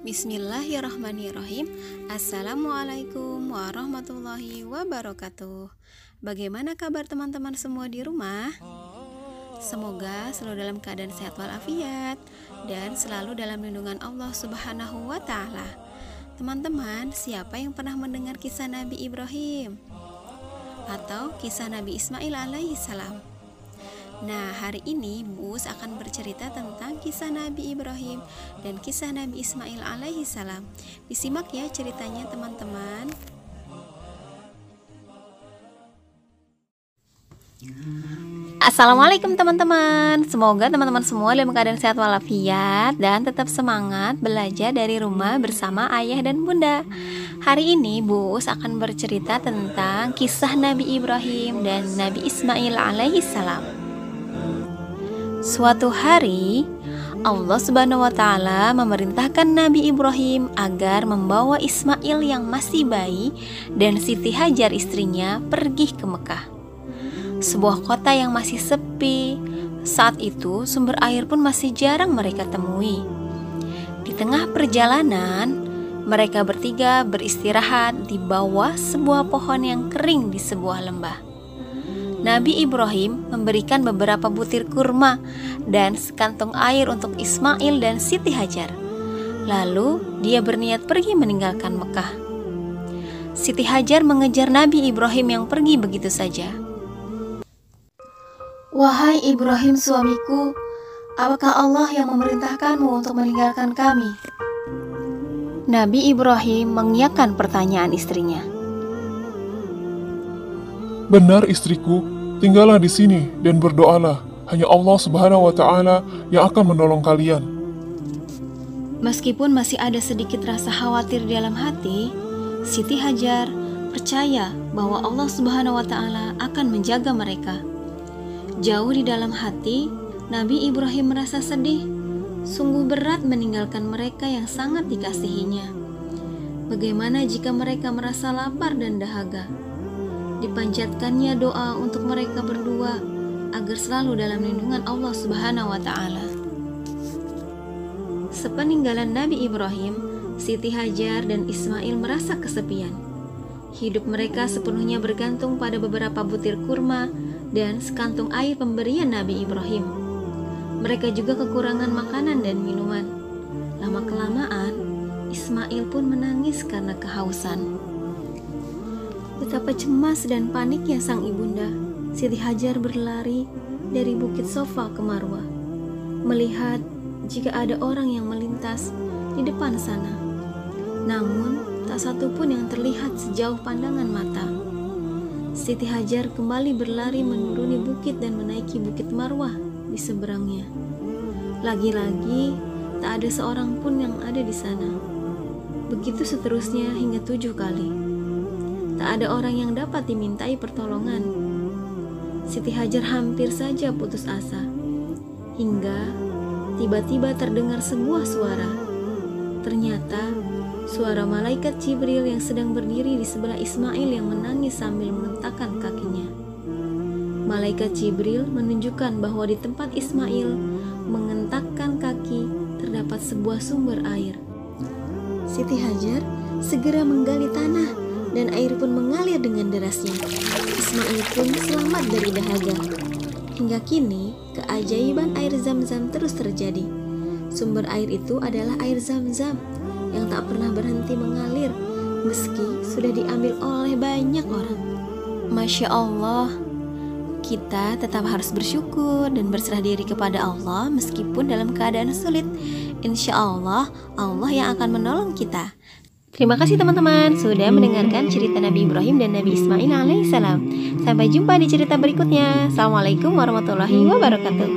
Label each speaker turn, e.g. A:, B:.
A: Bismillahirrahmanirrahim Assalamualaikum warahmatullahi wabarakatuh Bagaimana kabar teman-teman semua di rumah? Semoga selalu dalam keadaan sehat walafiat Dan selalu dalam lindungan Allah subhanahu wa ta'ala Teman-teman, siapa yang pernah mendengar kisah Nabi Ibrahim? Atau kisah Nabi Ismail alaihi salam? Nah, hari ini Bus akan bercerita tentang kisah Nabi Ibrahim dan kisah Nabi Ismail alaihi salam. Disimak ya ceritanya teman-teman. Assalamualaikum teman-teman Semoga teman-teman semua dalam keadaan sehat walafiat Dan tetap semangat belajar dari rumah bersama ayah dan bunda Hari ini Bus akan bercerita tentang kisah Nabi Ibrahim dan Nabi Ismail alaihi salam Suatu hari, Allah Subhanahu wa taala memerintahkan Nabi Ibrahim agar membawa Ismail yang masih bayi dan Siti Hajar istrinya pergi ke Mekah. Sebuah kota yang masih sepi. Saat itu sumber air pun masih jarang mereka temui. Di tengah perjalanan, mereka bertiga beristirahat di bawah sebuah pohon yang kering di sebuah lembah. Nabi Ibrahim memberikan beberapa butir kurma dan sekantung air untuk Ismail dan Siti Hajar. Lalu dia berniat pergi meninggalkan Mekah. Siti Hajar mengejar Nabi Ibrahim yang pergi begitu saja. Wahai Ibrahim suamiku, apakah Allah yang memerintahkanmu untuk meninggalkan kami? Nabi Ibrahim mengiyakan pertanyaan istrinya.
B: Benar istriku, tinggallah di sini dan berdoalah. Hanya Allah Subhanahu wa taala yang akan menolong kalian.
A: Meskipun masih ada sedikit rasa khawatir di dalam hati, Siti Hajar percaya bahwa Allah Subhanahu wa taala akan menjaga mereka. Jauh di dalam hati, Nabi Ibrahim merasa sedih. Sungguh berat meninggalkan mereka yang sangat dikasihinya. Bagaimana jika mereka merasa lapar dan dahaga? Dipanjatkannya doa untuk mereka berdua agar selalu dalam lindungan Allah Subhanahu wa taala. Sepeninggalan Nabi Ibrahim, Siti Hajar dan Ismail merasa kesepian. Hidup mereka sepenuhnya bergantung pada beberapa butir kurma dan sekantung air pemberian Nabi Ibrahim. Mereka juga kekurangan makanan dan minuman. Lama-kelamaan, Ismail pun menangis karena kehausan. Betapa cemas dan paniknya sang ibunda, Siti Hajar berlari dari Bukit Sofa ke Marwah, melihat jika ada orang yang melintas di depan sana. Namun, tak satu pun yang terlihat sejauh pandangan mata. Siti Hajar kembali berlari menuruni bukit dan menaiki Bukit Marwah di seberangnya. Lagi-lagi, tak ada seorang pun yang ada di sana. Begitu seterusnya hingga tujuh kali. Tak ada orang yang dapat dimintai pertolongan. Siti Hajar hampir saja putus asa. Hingga tiba-tiba terdengar sebuah suara. Ternyata suara malaikat Jibril yang sedang berdiri di sebelah Ismail yang menangis sambil mengentakkan kakinya. Malaikat Jibril menunjukkan bahwa di tempat Ismail mengentakkan kaki terdapat sebuah sumber air. Siti Hajar segera menggali tanah dan air pun mengalir dengan derasnya. Ismail pun selamat dari dahaga. Hingga kini, keajaiban air zam-zam terus terjadi. Sumber air itu adalah air zam-zam yang tak pernah berhenti mengalir meski sudah diambil oleh banyak orang. Masya Allah, kita tetap harus bersyukur dan berserah diri kepada Allah meskipun dalam keadaan sulit. Insya Allah, Allah yang akan menolong kita. Terima kasih teman-teman sudah mendengarkan cerita Nabi Ibrahim dan Nabi Ismail alaihissalam. Sampai jumpa di cerita berikutnya. Assalamualaikum warahmatullahi wabarakatuh.